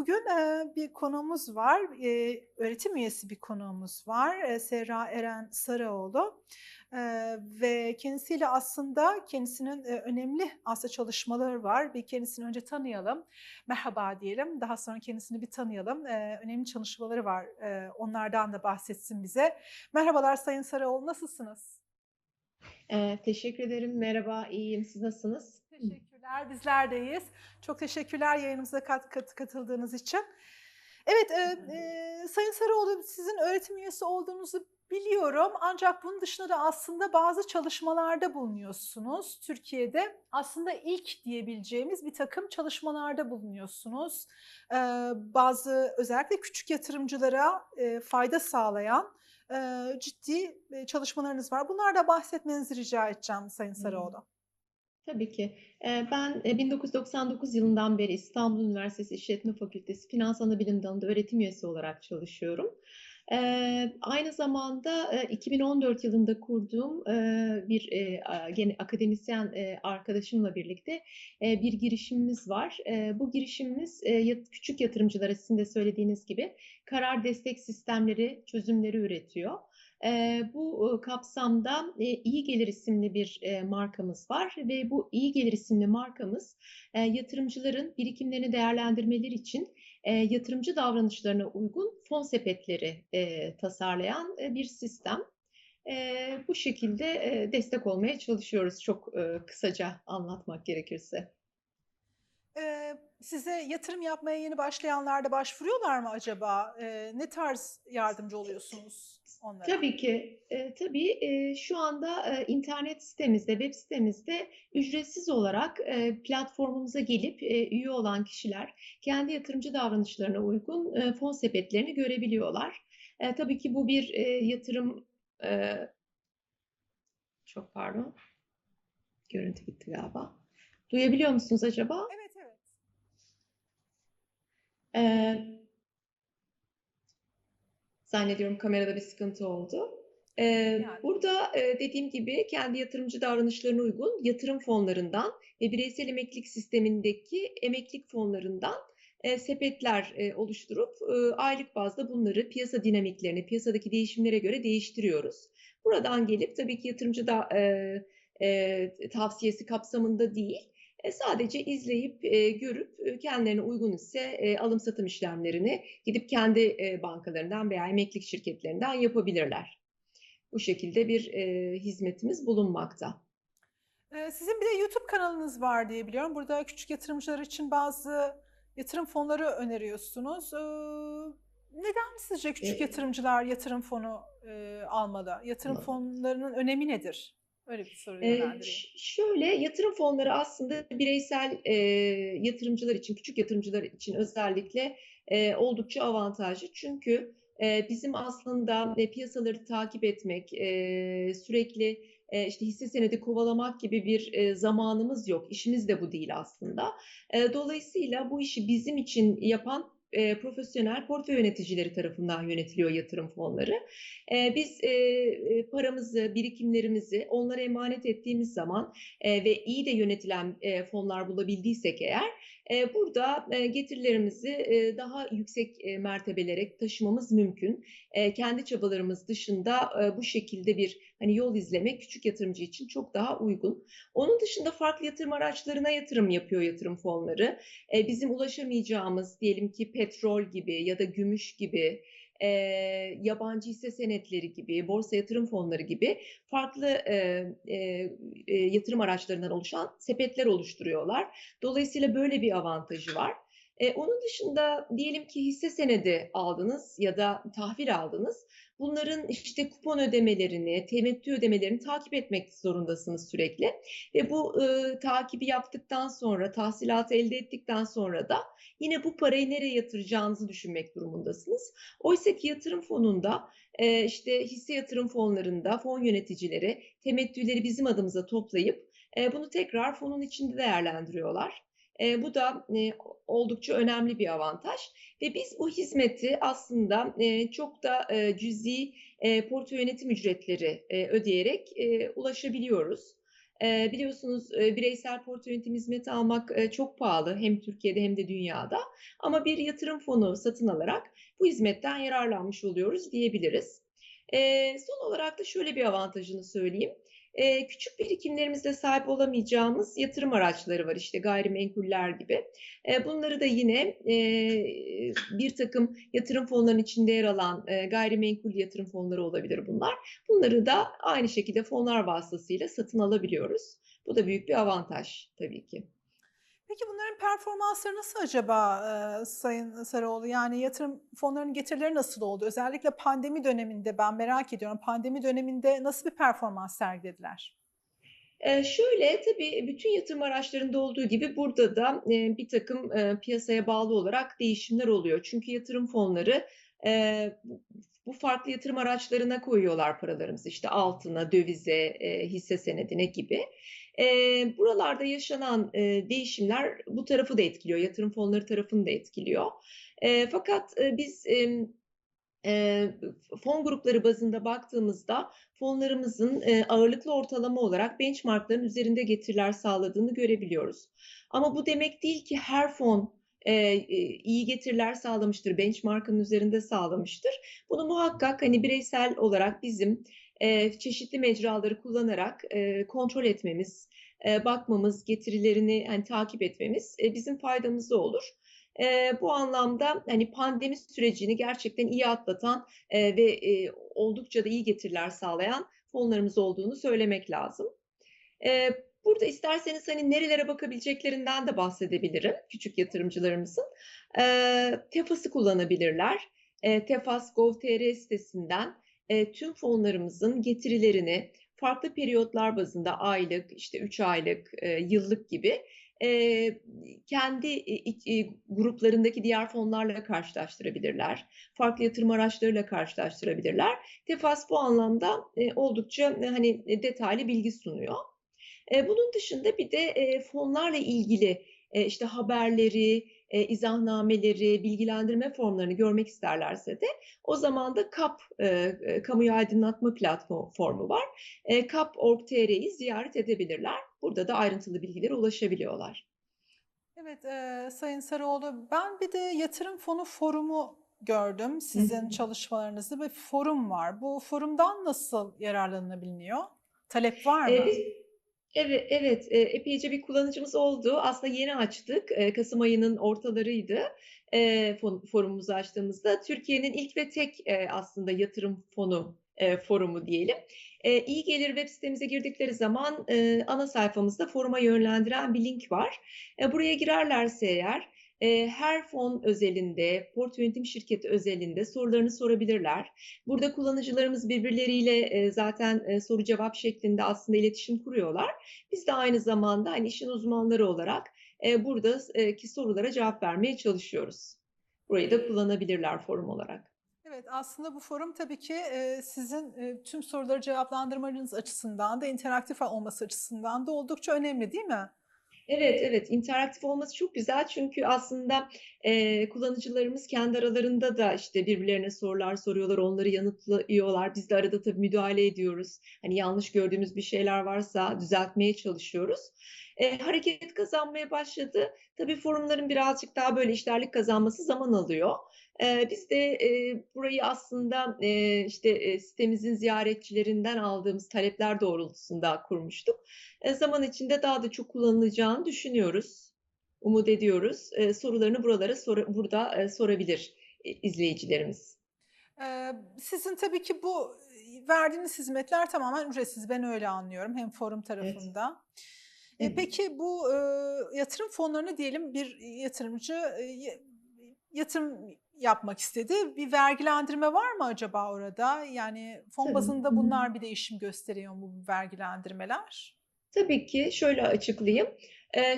Bugün, bir konuğumuz var. Öğretim üyesi bir konuğumuz var. Serra Eren Sarıoğlu. Ve kendisiyle aslında kendisinin, önemli aslında çalışmaları var. Bir kendisini önce tanıyalım. Merhaba diyelim. Daha sonra kendisini bir tanıyalım. Önemli çalışmaları var. Onlardan da bahsetsin bize. Merhabalar Sayın Sarıoğlu, nasılsınız? Eee, teşekkür ederim. Merhaba, iyiyim. Siz nasılsınız? Teşekkürler, bizler de iyiyiz. Çok teşekkürler yayınımıza kat kat katıldığınız için. Evet, eee, eee, Sayın Sarıoğlu sizin öğretim üyesi olduğunuzu biliyorum ancak bunun dışında da aslında bazı çalışmalarda bulunuyorsunuz. Türkiye'de aslında ilk diyebileceğimiz bir takım çalışmalarda bulunuyorsunuz. Eee, bazı özellikle küçük yatırımcılara, eee, fayda sağlayan, eee, ciddi, eee, çalışmalarınız var. Bunlardan bahsetmenizi rica edeceğim Sayın. Sarıoğlu. Tabii ki. Ben, eee, 1999 yılından beri İstanbul Üniversitesi İşletme Fakültesi Finans Anabilim Dalı'nda öğretim üyesi olarak çalışıyorum. Aynı zamanda, eee, 2014 yılında kurduğum, bir, gene akademisyen, arkadaşımla birlikte, bir girişimimiz var. Bu girişimimiz, küçük yatırımcılara sizin de söylediğiniz gibi karar destek sistemleri, çözümleri üretiyor. Eee, bu, kapsamda, eee, İyi Gelir isimli bir, eee, markamız var ve bu İyi Gelir isimli markamız, eee, yatırımcıların birikimlerini değerlendirmeleri için, eee, yatırımcı davranışlarına uygun fon sepetleri, eee, tasarlayan, eee, bir sistem. Eee, bu şekilde, eee, destek olmaya çalışıyoruz çok, ııı, kısaca anlatmak gerekirse. Eee, size yatırım yapmaya yeni başlayanlar da başvuruyorlar mı acaba? Eee, ne tarz yardımcı oluyorsunuz onlara? Tabii ki. Eee, tabii, eee, şu anda, eee, internet sitemizde, web sitemizde ücretsiz olarak, eee, platformumuza gelip, eee, üye olan kişiler kendi yatırımcı davranışlarına uygun, eee, fon sepetlerini görebiliyorlar. Eee, tabii ki bu bir, eee, yatırım, eee Çok pardon, görüntü gitti galiba. Duyabiliyor musunuz acaba? Evet, Eee Zannediyorum kamerada bir sıkıntı oldu. Eee, Yani. burada, eee, dediğim gibi kendi yatırımcı davranışlarına uygun yatırım fonlarından ve bireysel emeklilik sistemindeki emeklilik fonlarından, eee, sepetler, eee, oluşturup, ııı, aylık bazda bunları piyasa dinamiklerine, piyasadaki değişimlere göre değiştiriyoruz. Buradan gelip tabii ki yatırımcı da eee, eee, tavsiyesi kapsamında değil, eee, sadece izleyip, eee, görüp, eee, kendilerine uygun ise, eee, alım satım işlemlerini gidip kendi, eee, bankalarından veya emeklilik şirketlerinden yapabilirler. Bu şekilde bir, eee, hizmetimiz bulunmakta. Eee, sizin bir de YouTube kanalınız var diye biliyorum. Burada küçük yatırımcılar için bazı yatırım fonları öneriyorsunuz. Iıı, neden sizce küçük yatırımcılar yatırım fonu, almalı? Yatırım fonlarının önemi nedir? Öyle bir soru yönlendireyim. ş şöyle, yatırım fonları aslında bireysel, eee, yatırımcılar için, küçük yatırımcılar için özellikle, eee, oldukça avantajlı. Çünkü, eee, bizim aslında, eee, piyasaları takip etmek, eee, sürekli, eee, işte, hisse senedi kovalamak gibi bir, eee, zamanımız yok. İşimiz de bu değil aslında. Eee, dolayısıyla bu işi bizim için yapan, eee, profesyonel portföy yöneticileri tarafından yönetiliyor yatırım fonları. Eee, biz, eee, eee, paramızı, birikimlerimizi onlara emanet ettiğimiz zaman, eee, ve iyi de yönetilen, eee, fonlar bulabildiysek eğer, burada, eee, getirilerimizi, eee, daha yüksek, eee, mertebelere taşımamız mümkün. Kendi çabalarımız dışında, bu şekilde bir, hani, yol izlemek küçük yatırımcı için çok daha uygun. Onun dışında farklı yatırım araçlarına yatırım yapıyor yatırım fonları. Bizim ulaşamayacağımız diyelim ki petrol gibi ya da gümüş gibi, eee, yabancı hisse senetleri gibi, borsa yatırım fonları gibi farklı, eee, eee, yatırım araçlarından oluşan sepetler oluşturuyorlar. Dolayısıyla böyle bir avantajı var. Eee, onun dışında diyelim ki hisse senedi aldınız ya da tahvil aldınız. Bunların, işte, kupon ödemelerini, temettü ödemelerini takip etmek zorundasınız sürekli ve bu, ııı, takibi yaptıktan sonra, tahsilatı elde ettikten sonra da yine bu parayı nereye yatıracağınızı düşünmek durumundasınız. Oysaki yatırım fonunda, eee, işte, hisse yatırım fonlarında fon yöneticileri temettüleri bizim adımıza toplayıp, eee, bunu tekrar fonun içinde değerlendiriyorlar. Eee, bu da, eee, oldukça önemli bir avantaj ve biz bu hizmeti aslında, eee, çok da, eee, cüzi, eee, portföy yönetim ücretleri, eee, ödeyerek, eee, ulaşabiliyoruz. E, biliyorsunuz e, bireysel portföy yönetim hizmeti almak e, çok pahalı hem Türkiye'de hem de dünyada. Ama bir yatırım fonu satın alarak bu hizmetten yararlanmış oluyoruz diyebiliriz. E, son olarak da şöyle bir avantajını söyleyeyim. E, küçük birikimlerimizde sahip olamayacağımız yatırım araçları var işte gayrimenkuller gibi. E, bunları da yine e, bir takım yatırım fonlarının içinde yer alan e, gayrimenkul yatırım fonları olabilir bunlar. Bunları da aynı şekilde fonlar vasıtasıyla satın alabiliyoruz. Bu da büyük bir avantaj tabii ki. Peki bunların performansları nasıl acaba e, Sayın Sarıoğlu? Yani yatırım fonlarının getirileri nasıl oldu? Özellikle pandemi döneminde ben merak ediyorum. Pandemi döneminde nasıl bir performans sergilediler? Ee, şöyle tabii bütün yatırım araçlarında olduğu gibi burada da e, bir takım e, piyasaya bağlı olarak değişimler oluyor. Çünkü yatırım fonları e, bu farklı yatırım araçlarına koyuyorlar paralarımızı işte altına, dövize, e, hisse senedine gibi. E, buralarda yaşanan e, değişimler bu tarafı da etkiliyor, yatırım fonları tarafını da etkiliyor. E, fakat e, biz e, e, fon grupları bazında baktığımızda fonlarımızın e, ağırlıklı ortalama olarak benchmarkların üzerinde getiriler sağladığını görebiliyoruz. Ama bu demek değil ki her fon e, iyi getiriler sağlamıştır, benchmarkın üzerinde sağlamıştır. Bunu muhakkak hani bireysel olarak bizim e, çeşitli mecraları kullanarak e, kontrol etmemiz, e, bakmamız, getirilerini hani takip etmemiz bizim faydamıza olur. Bu anlamda hani pandemi sürecini gerçekten iyi atlatan ve oldukça da iyi getiriler sağlayan fonlarımız olduğunu söylemek lazım. Burada isterseniz hani nerelere bakabileceklerinden de bahsedebilirim küçük yatırımcılarımızın. E, Tefas'ı kullanabilirler. E, Tefas Gov.tr sitesinden e, tüm fonlarımızın getirilerini farklı periyotlar bazında aylık, işte 3 aylık, e, yıllık gibi e, kendi e, gruplarındaki diğer fonlarla karşılaştırabilirler. Farklı yatırım araçlarıyla karşılaştırabilirler. Tefas bu anlamda e, oldukça e, hani detaylı bilgi sunuyor. E, bunun dışında bir de e, fonlarla ilgili e, işte haberleri, e, izahnameleri, bilgilendirme formlarını görmek isterlerse de o zaman da KAP, e, e, Kamuyu Aydınlatma Platformu var. E, KAP.org.tr'yi ziyaret edebilirler. Burada da ayrıntılı bilgilere ulaşabiliyorlar. Evet, e, Sayın Sarıoğlu, ben bir de yatırım fonu forumu gördüm sizin çalışmalarınızda ve forum var. Bu forumdan nasıl yararlanılabiliyor? Talep var mı? Evet. Evet, evet. Epeyce bir kullanıcımız oldu. Aslında yeni açtık. Kasım ayının ortalarıydı. E, forumumuzu açtığımızda Türkiye'nin ilk ve tek aslında yatırım fonu forumu diyelim. İyi gelir web sitemize girdikleri zaman ana sayfamızda foruma yönlendiren bir link var. Buraya girerlerse eğer her fon özelinde, portföy yönetim şirketi özelinde sorularını sorabilirler. Burada kullanıcılarımız birbirleriyle zaten soru cevap şeklinde aslında iletişim kuruyorlar. Biz de aynı zamanda hani işin uzmanları olarak buradaki sorulara cevap vermeye çalışıyoruz. Burayı da kullanabilirler forum olarak. Evet, aslında bu forum tabii ki sizin tüm soruları cevaplandırmanız açısından da interaktif olması açısından da oldukça önemli değil mi? Evet, evet. interaktif olması çok güzel çünkü aslında e, kullanıcılarımız kendi aralarında da işte birbirlerine sorular soruyorlar, onları yanıtlıyorlar. Biz de arada tabii müdahale ediyoruz. Hani yanlış gördüğümüz bir şeyler varsa düzeltmeye çalışıyoruz. E, hareket kazanmaya başladı. Tabii forumların birazcık daha böyle işlerlik kazanması zaman alıyor. Biz de burayı aslında işte sitemizin ziyaretçilerinden aldığımız talepler doğrultusunda kurmuştuk. Zaman içinde daha da çok kullanılacağını düşünüyoruz. Umut ediyoruz. Sorularını buralara burada sorabilir izleyicilerimiz. Sizin tabii ki bu verdiğiniz hizmetler tamamen ücretsiz. Ben öyle anlıyorum hem forum tarafında. Evet. E, peki bu e, yatırım fonlarını diyelim bir yatırımcı e, yatırım yapmak istedi. Bir vergilendirme var mı acaba orada? Yani fon bazında bunlar bir değişim gösteriyor mu bu vergilendirmeler? Tabii ki şöyle açıklayayım.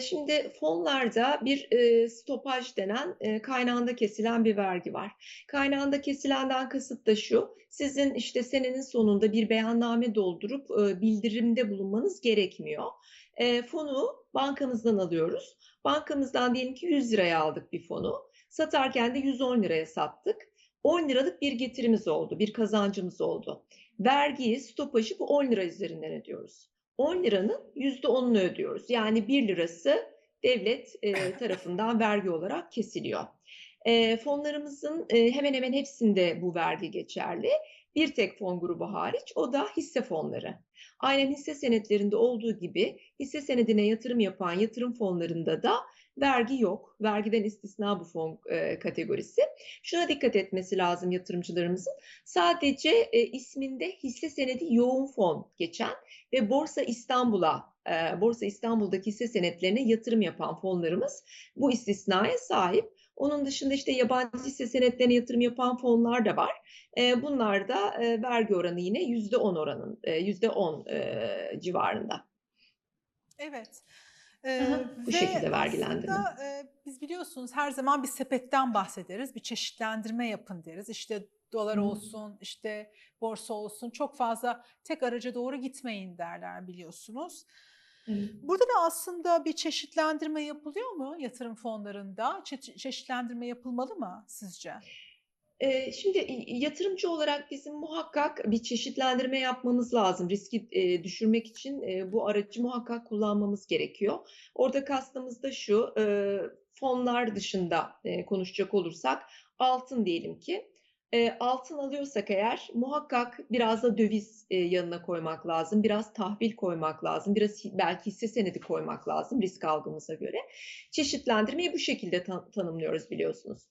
Şimdi fonlarda bir stopaj denen kaynağında kesilen bir vergi var. Kaynağında kesilenden kasıt da şu, sizin işte senenin sonunda bir beyanname doldurup bildirimde bulunmanız gerekmiyor. Fonu bankamızdan alıyoruz. Bankamızdan diyelim ki 100 liraya aldık bir fonu. Satarken de 110 liraya sattık. 10 liralık bir getirimiz oldu, bir kazancımız oldu. Vergiyi, stopajı bu 10 lira üzerinden ödüyoruz. 10 liranın %10'unu ödüyoruz. Yani 1 lirası devlet e, tarafından vergi olarak kesiliyor. E, fonlarımızın e, hemen hemen hepsinde bu vergi geçerli. Bir tek fon grubu hariç o da hisse fonları. Aynen hisse senetlerinde olduğu gibi hisse senedine yatırım yapan yatırım fonlarında da vergi yok. Vergiden istisna bu fon e, kategorisi. Şuna dikkat etmesi lazım yatırımcılarımızın. Sadece e, isminde hisse senedi yoğun fon geçen ve Borsa İstanbul'a, e, Borsa İstanbul'daki hisse senetlerine yatırım yapan fonlarımız bu istisnaya sahip. Onun dışında işte yabancı hisse senetlerine yatırım yapan fonlar da var. E, bunlar da e, vergi oranı yine yüzde on oranın, yüzde on civarında. Evet. Aha, Ee, bu ve şekilde vergilendirme. aslında e, biz biliyorsunuz her zaman bir sepetten bahsederiz, bir çeşitlendirme yapın deriz. İşte dolar olsun, işte borsa olsun, çok fazla tek araca doğru gitmeyin derler biliyorsunuz. Evet. Burada da aslında bir çeşitlendirme yapılıyor mu yatırım fonlarında? Çe- çeşitlendirme yapılmalı mı sizce? Şimdi yatırımcı olarak bizim muhakkak bir çeşitlendirme yapmamız lazım. Riski düşürmek için bu aracı muhakkak kullanmamız gerekiyor. Orada kastımız da şu, fonlar dışında konuşacak olursak altın diyelim ki. E, altın alıyorsak eğer muhakkak biraz da döviz e, yanına koymak lazım. Biraz tahvil koymak lazım. Biraz belki hisse senedi koymak lazım risk algımıza göre. Çeşitlendirmeyi bu şekilde tan- tanımlıyoruz biliyorsunuz.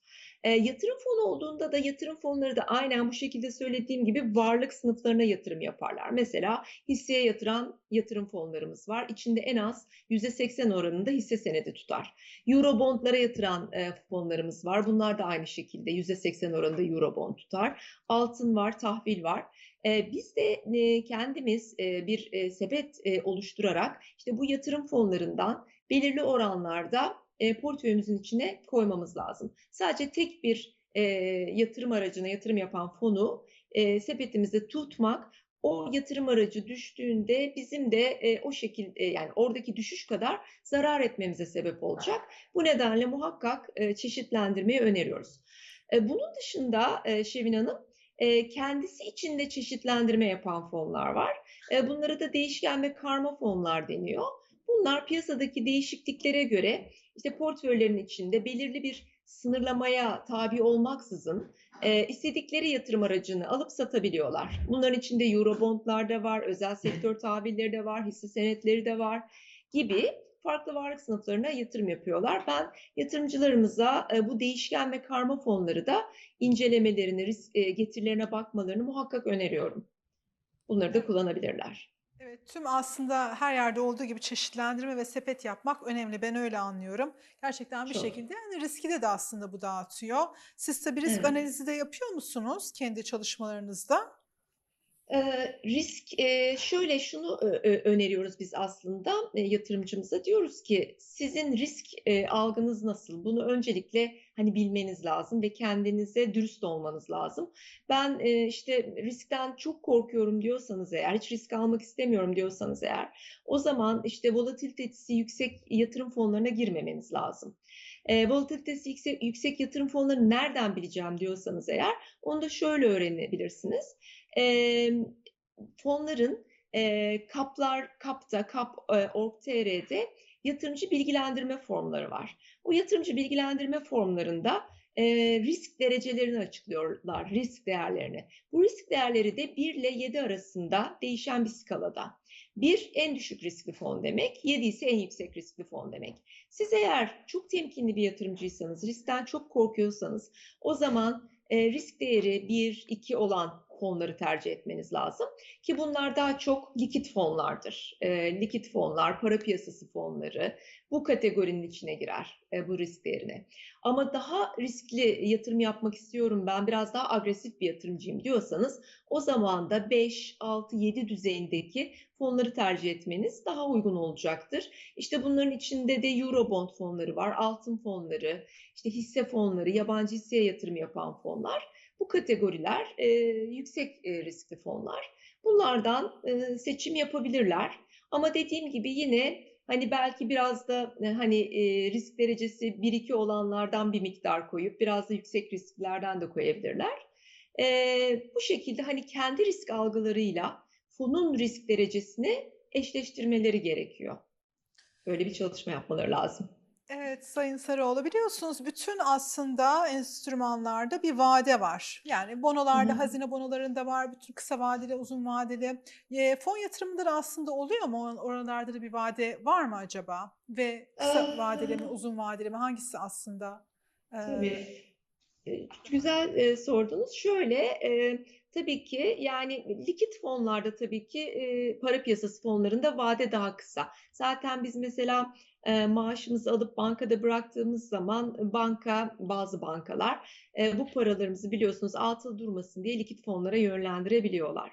E, yatırım fonu olduğunda da yatırım fonları da aynen bu şekilde söylediğim gibi varlık sınıflarına yatırım yaparlar. Mesela hisseye yatıran yatırım fonlarımız var. İçinde en az %80 oranında hisse senedi tutar. Eurobondlara yatıran e, fonlarımız var. Bunlar da aynı şekilde %80 oranında Eurobond tutar. Altın var, tahvil var. E, biz de e, kendimiz e, bir e, sepet e, oluşturarak işte bu yatırım fonlarından belirli oranlarda e, portföyümüzün içine koymamız lazım. Sadece tek bir e, yatırım aracına yatırım yapan fonu e, sepetimizde tutmak o yatırım aracı düştüğünde bizim de e, o şekilde yani oradaki düşüş kadar zarar etmemize sebep olacak. Bu nedenle muhakkak e, çeşitlendirmeyi öneriyoruz. E, bunun dışında e, Şevin Hanım e, kendisi içinde çeşitlendirme yapan fonlar var. E, bunlara da değişken ve karma fonlar deniyor. Bunlar piyasadaki değişikliklere göre işte portföylerin içinde belirli bir sınırlamaya tabi olmaksızın e, istedikleri yatırım aracını alıp satabiliyorlar. Bunların içinde Eurobondlar da var, özel sektör tahvilleri de var, hisse senetleri de var gibi farklı varlık sınıflarına yatırım yapıyorlar. Ben yatırımcılarımıza e, bu değişken ve karma fonları da incelemelerini, risk e, getirilerine bakmalarını muhakkak öneriyorum. Bunları da kullanabilirler. Evet, tüm aslında her yerde olduğu gibi çeşitlendirme ve sepet yapmak önemli. Ben öyle anlıyorum. Gerçekten bir Çok. şekilde yani riski de de aslında bu dağıtıyor. Siz tabii risk Evet. analizi de yapıyor musunuz kendi çalışmalarınızda? Ee, risk e, şöyle şunu öneriyoruz biz aslında e, yatırımcımıza diyoruz ki sizin risk e, algınız nasıl? Bunu öncelikle hani bilmeniz lazım ve kendinize dürüst olmanız lazım. Ben işte riskten çok korkuyorum diyorsanız eğer, hiç risk almak istemiyorum diyorsanız eğer, o zaman işte volatilitesi yüksek yatırım fonlarına girmemeniz lazım. E, volatilitesi yüksek, yüksek yatırım fonlarını nereden bileceğim diyorsanız eğer, onu da şöyle öğrenebilirsiniz e, fonların e, kaplar, kapta, kap, e, org.tr'de yatırımcı bilgilendirme formları var. O yatırımcı bilgilendirme formlarında e, risk derecelerini açıklıyorlar, risk değerlerini. Bu risk değerleri de 1 ile 7 arasında değişen bir skalada. 1 en düşük riskli fon demek, 7 ise en yüksek riskli fon demek. Siz eğer çok temkinli bir yatırımcıysanız, riskten çok korkuyorsanız o zaman e, risk değeri 1, 2 olan fonları tercih etmeniz lazım. Ki bunlar daha çok likit fonlardır. E, likit fonlar, para piyasası fonları bu kategorinin içine girer e, bu risk değerine. Ama daha riskli yatırım yapmak istiyorum ben biraz daha agresif bir yatırımcıyım diyorsanız o zaman da 5, 6, 7 düzeyindeki fonları tercih etmeniz daha uygun olacaktır. İşte bunların içinde de Eurobond fonları var, altın fonları, işte hisse fonları, yabancı hisseye yatırım yapan fonlar. Bu kategoriler e, yüksek e, riskli fonlar. Bunlardan e, seçim yapabilirler. Ama dediğim gibi yine hani belki biraz da e, hani e, risk derecesi 1-2 olanlardan bir miktar koyup biraz da yüksek risklerden de koyabilirler. E, bu şekilde hani kendi risk algılarıyla fonun risk derecesini eşleştirmeleri gerekiyor. Böyle bir çalışma yapmaları lazım. Evet Sayın Sarıoğlu biliyorsunuz bütün aslında enstrümanlarda bir vade var. Yani bonolarda, Hı hı. hazine bonolarında var, bütün kısa vadeli, uzun vadeli. E, fon yatırımları aslında oluyor mu? Or- Oralarda da bir vade var mı acaba? Ve kısa Ee, vadeli mi, uzun vadeli mi? Hangisi aslında? e, Tabii. Güzel e, sordunuz. Şöyle, e, tabii ki yani likit fonlarda tabii ki e, para piyasası fonlarında vade daha kısa. Zaten biz mesela e, maaşımızı alıp bankada bıraktığımız zaman banka, bazı bankalar e, bu paralarımızı biliyorsunuz altı durmasın diye likit fonlara yönlendirebiliyorlar.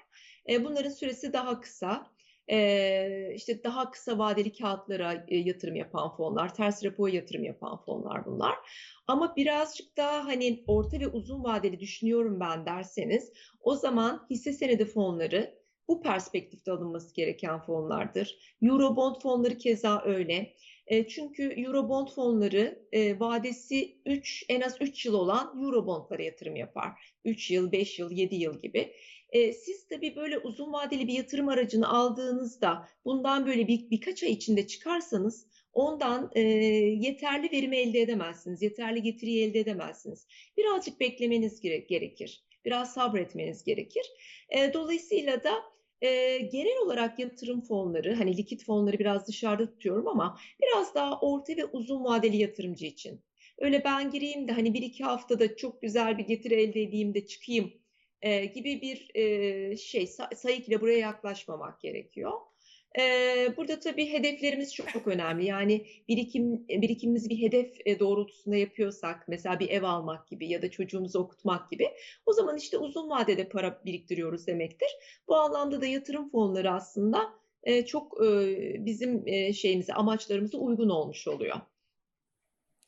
E, bunların süresi daha kısa. E, işte daha kısa vadeli kağıtlara e, yatırım yapan fonlar, ters repoya yatırım yapan fonlar bunlar. Ama birazcık daha hani orta ve uzun vadeli düşünüyorum ben derseniz o zaman hisse senedi fonları bu perspektifte alınması gereken fonlardır. Eurobond fonları keza öyle. E, çünkü Eurobond fonları e, vadesi 3 en az 3 yıl olan Eurobondlara yatırım yapar. 3 yıl, 5 yıl, 7 yıl gibi. E, siz tabii böyle uzun vadeli bir yatırım aracını aldığınızda bundan böyle bir, birkaç ay içinde çıkarsanız ondan e, yeterli verimi elde edemezsiniz, yeterli getiriyi elde edemezsiniz. Birazcık beklemeniz gere- gerekir, biraz sabretmeniz gerekir. E, dolayısıyla da e, genel olarak yatırım fonları, hani likit fonları biraz dışarıda tutuyorum ama biraz daha orta ve uzun vadeli yatırımcı için. Öyle ben gireyim de hani bir iki haftada çok güzel bir getiri elde edeyim de çıkayım e, gibi bir e, şey say- sayıkla buraya yaklaşmamak gerekiyor. Burada tabii hedeflerimiz çok, çok önemli. Yani birikim birikimimizi bir hedef doğrultusunda yapıyorsak, mesela bir ev almak gibi ya da çocuğumuzu okutmak gibi, o zaman işte uzun vadede para biriktiriyoruz demektir. Bu anlamda da yatırım fonları aslında çok bizim şeyimize, amaçlarımıza uygun olmuş oluyor.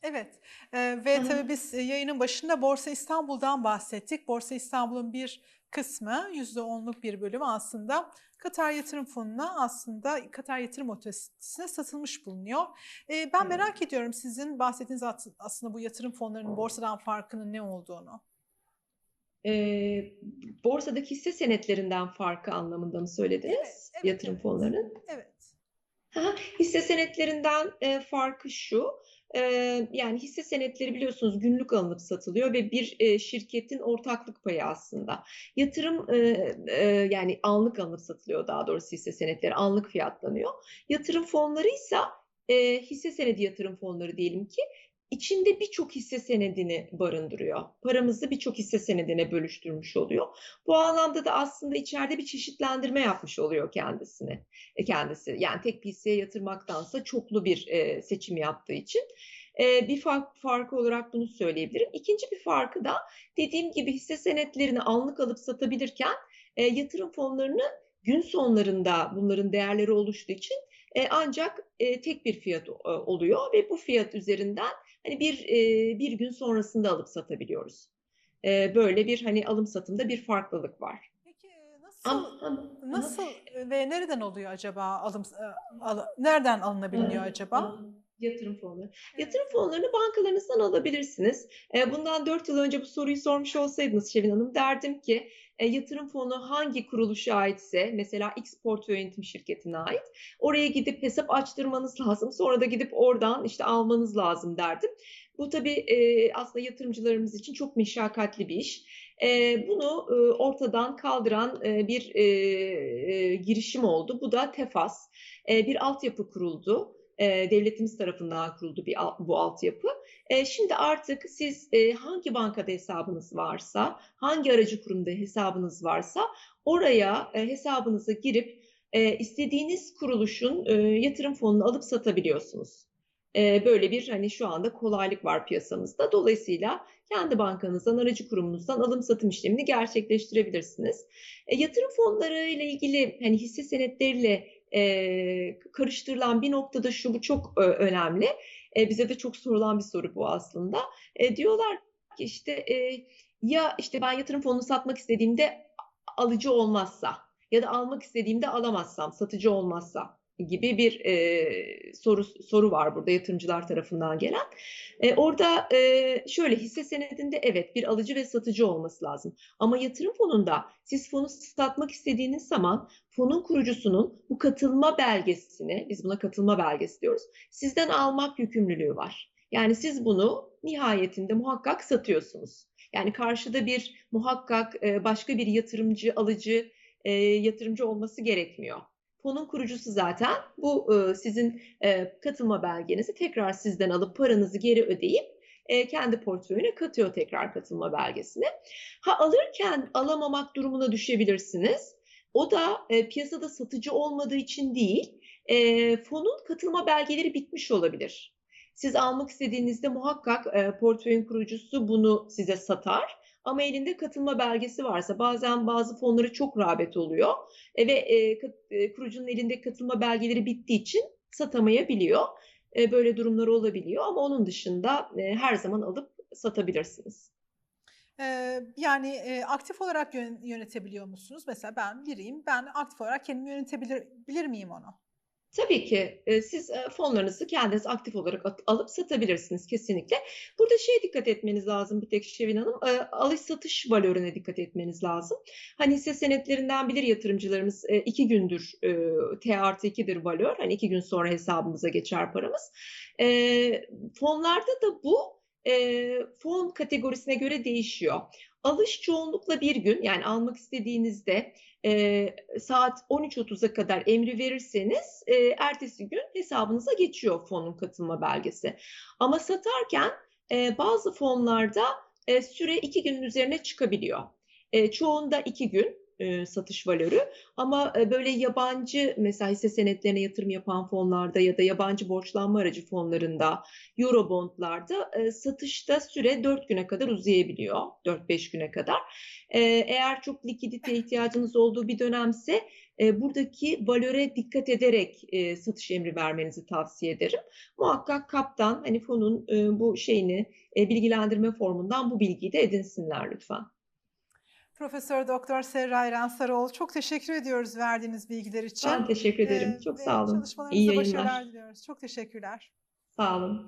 Evet ve tabii biz yayının başında Borsa İstanbul'dan bahsettik. Borsa İstanbul'un bir kısmı %10'luk bir bölümü aslında Katar Yatırım Fonu'na aslında Katar Yatırım Otoritesi'ne satılmış bulunuyor. E, ben Evet. merak ediyorum sizin bahsettiğiniz aslında bu yatırım fonlarının borsadan farkının ne olduğunu. Ee, borsadaki hisse senetlerinden farkı anlamında mı söylediniz? Evet, evet, Yatırım evet. fonlarının. Evet. Aha, Hisse senetlerinden e, farkı şu, yani hisse senetleri biliyorsunuz günlük alınıp satılıyor ve bir e, şirketin ortaklık payı aslında. Yatırım e, e, yani anlık alınıp satılıyor daha doğrusu hisse senetleri anlık fiyatlanıyor. Yatırım fonları ise hisse senedi yatırım fonları diyelim ki içinde birçok hisse senedini barındırıyor. Paramızı birçok hisse senedine bölüştürmüş oluyor. Bu anlamda da aslında içeride bir çeşitlendirme yapmış oluyor kendisini e, kendisi. Yani tek bir hisseye yatırmaktansa çoklu bir e, seçim yaptığı için. E, bir fark, farkı olarak bunu söyleyebilirim. İkinci bir farkı da dediğim gibi hisse senetlerini anlık alıp satabilirken yatırım fonlarını gün sonlarında bunların değerleri oluştuğu için ancak tek bir fiyat oluyor ve bu fiyat üzerinden hani bir e, bir gün sonrasında alıp satabiliyoruz. E, böyle bir hani alım satımda bir farklılık var. Peki nasıl Ama, ama, ama- nasıl ve nereden oluyor acaba alım al- nereden alınabiliyor acaba? Yatırım fonları. Evet. Yatırım fonlarını bankalarınızdan alabilirsiniz. E, Bundan 4 yıl önce bu soruyu sormuş olsaydınız Şevin Hanım derdim ki e, yatırım fonu hangi kuruluşa aitse mesela X portföy yönetim şirketine ait oraya gidip hesap açtırmanız lazım. Sonra da gidip oradan işte almanız lazım derdim. Bu tabii e, aslında yatırımcılarımız için çok meşakkatli bir iş. Bunu ortadan kaldıran bir girişim oldu. Bu da TEFAS. Bir altyapı kuruldu e, devletimiz tarafından kuruldu bir bu altyapı. E, şimdi artık siz e, hangi bankada hesabınız varsa, hangi aracı kurumda hesabınız varsa oraya e, hesabınıza girip e, istediğiniz kuruluşun e, yatırım fonunu alıp satabiliyorsunuz. E, böyle bir hani şu anda kolaylık var piyasamızda. Dolayısıyla kendi bankanızdan, aracı kurumunuzdan alım satım işlemini gerçekleştirebilirsiniz. E, yatırım fonları ile ilgili hani hisse senetleriyle e, karıştırılan bir noktada şu bu çok e, önemli. E, bize de çok sorulan bir soru bu aslında. E, diyorlar ki işte e, ya işte ben yatırım fonunu satmak istediğimde alıcı olmazsa ya da almak istediğimde alamazsam, satıcı olmazsa gibi bir e, soru soru var burada yatırımcılar tarafından gelen. E, orada e, şöyle hisse senedinde evet bir alıcı ve satıcı olması lazım. Ama yatırım fonunda siz fonu satmak istediğiniz zaman fonun kurucusunun bu katılma belgesini, biz buna katılma belgesi diyoruz, sizden almak yükümlülüğü var. Yani siz bunu nihayetinde muhakkak satıyorsunuz. Yani karşıda bir muhakkak e, başka bir yatırımcı, alıcı, e, yatırımcı olması gerekmiyor. Fonun kurucusu zaten bu e, sizin e, katılma belgenizi tekrar sizden alıp paranızı geri ödeyip e, kendi portföyüne katıyor tekrar katılma belgesini. Ha alırken alamamak durumuna düşebilirsiniz. O da e, piyasada satıcı olmadığı için değil, e, fonun katılma belgeleri bitmiş olabilir. Siz almak istediğinizde muhakkak e, portföyün kurucusu bunu size satar. Ama elinde katılma belgesi varsa bazen bazı fonları çok rağbet oluyor e, ve e, e, kurucunun elinde katılma belgeleri bittiği için satamayabiliyor. E, böyle durumlar olabiliyor ama onun dışında e, her zaman alıp satabilirsiniz. Yani e, aktif olarak yön- yönetebiliyor musunuz? Mesela ben biriyim, ben aktif olarak kendim yönetebilir bilir miyim onu? Tabii ki e, siz e, fonlarınızı kendiniz aktif olarak at- alıp satabilirsiniz kesinlikle. Burada şeye dikkat etmeniz lazım bir tek Şevin Hanım, e, alış satış valörüne dikkat etmeniz lazım. Hani hisse senetlerinden bilir yatırımcılarımız e, iki gündür e, T artı 2'dir valör. Hani iki gün sonra hesabımıza geçer paramız. E, fonlarda da bu e, fon kategorisine göre değişiyor. Alış çoğunlukla bir gün yani almak istediğinizde e, saat 13.30'a kadar emri verirseniz e, ertesi gün hesabınıza geçiyor fonun katılma belgesi. Ama satarken e, bazı fonlarda e, süre iki günün üzerine çıkabiliyor. E, çoğunda iki gün e, satış valörü ama e, böyle yabancı mesela hisse senetlerine yatırım yapan fonlarda ya da yabancı borçlanma aracı fonlarında, Eurobondlarda e, satışta süre 4 güne kadar uzayabiliyor. 4-5 güne kadar. Eğer çok likidite ihtiyacınız olduğu bir dönemse buradaki valöre dikkat ederek satış emri vermenizi tavsiye ederim. Muhakkak kaptan hani fonun bu şeyini bilgilendirme formundan bu bilgiyi de edinsinler lütfen. Profesör Doktor Serra Sarıoğlu çok teşekkür ediyoruz verdiğiniz bilgiler için. Ben teşekkür ederim. Ee, Çok sağ olun. İyi yayınlar. başarılar diliyoruz. Çok teşekkürler. Sağ olun.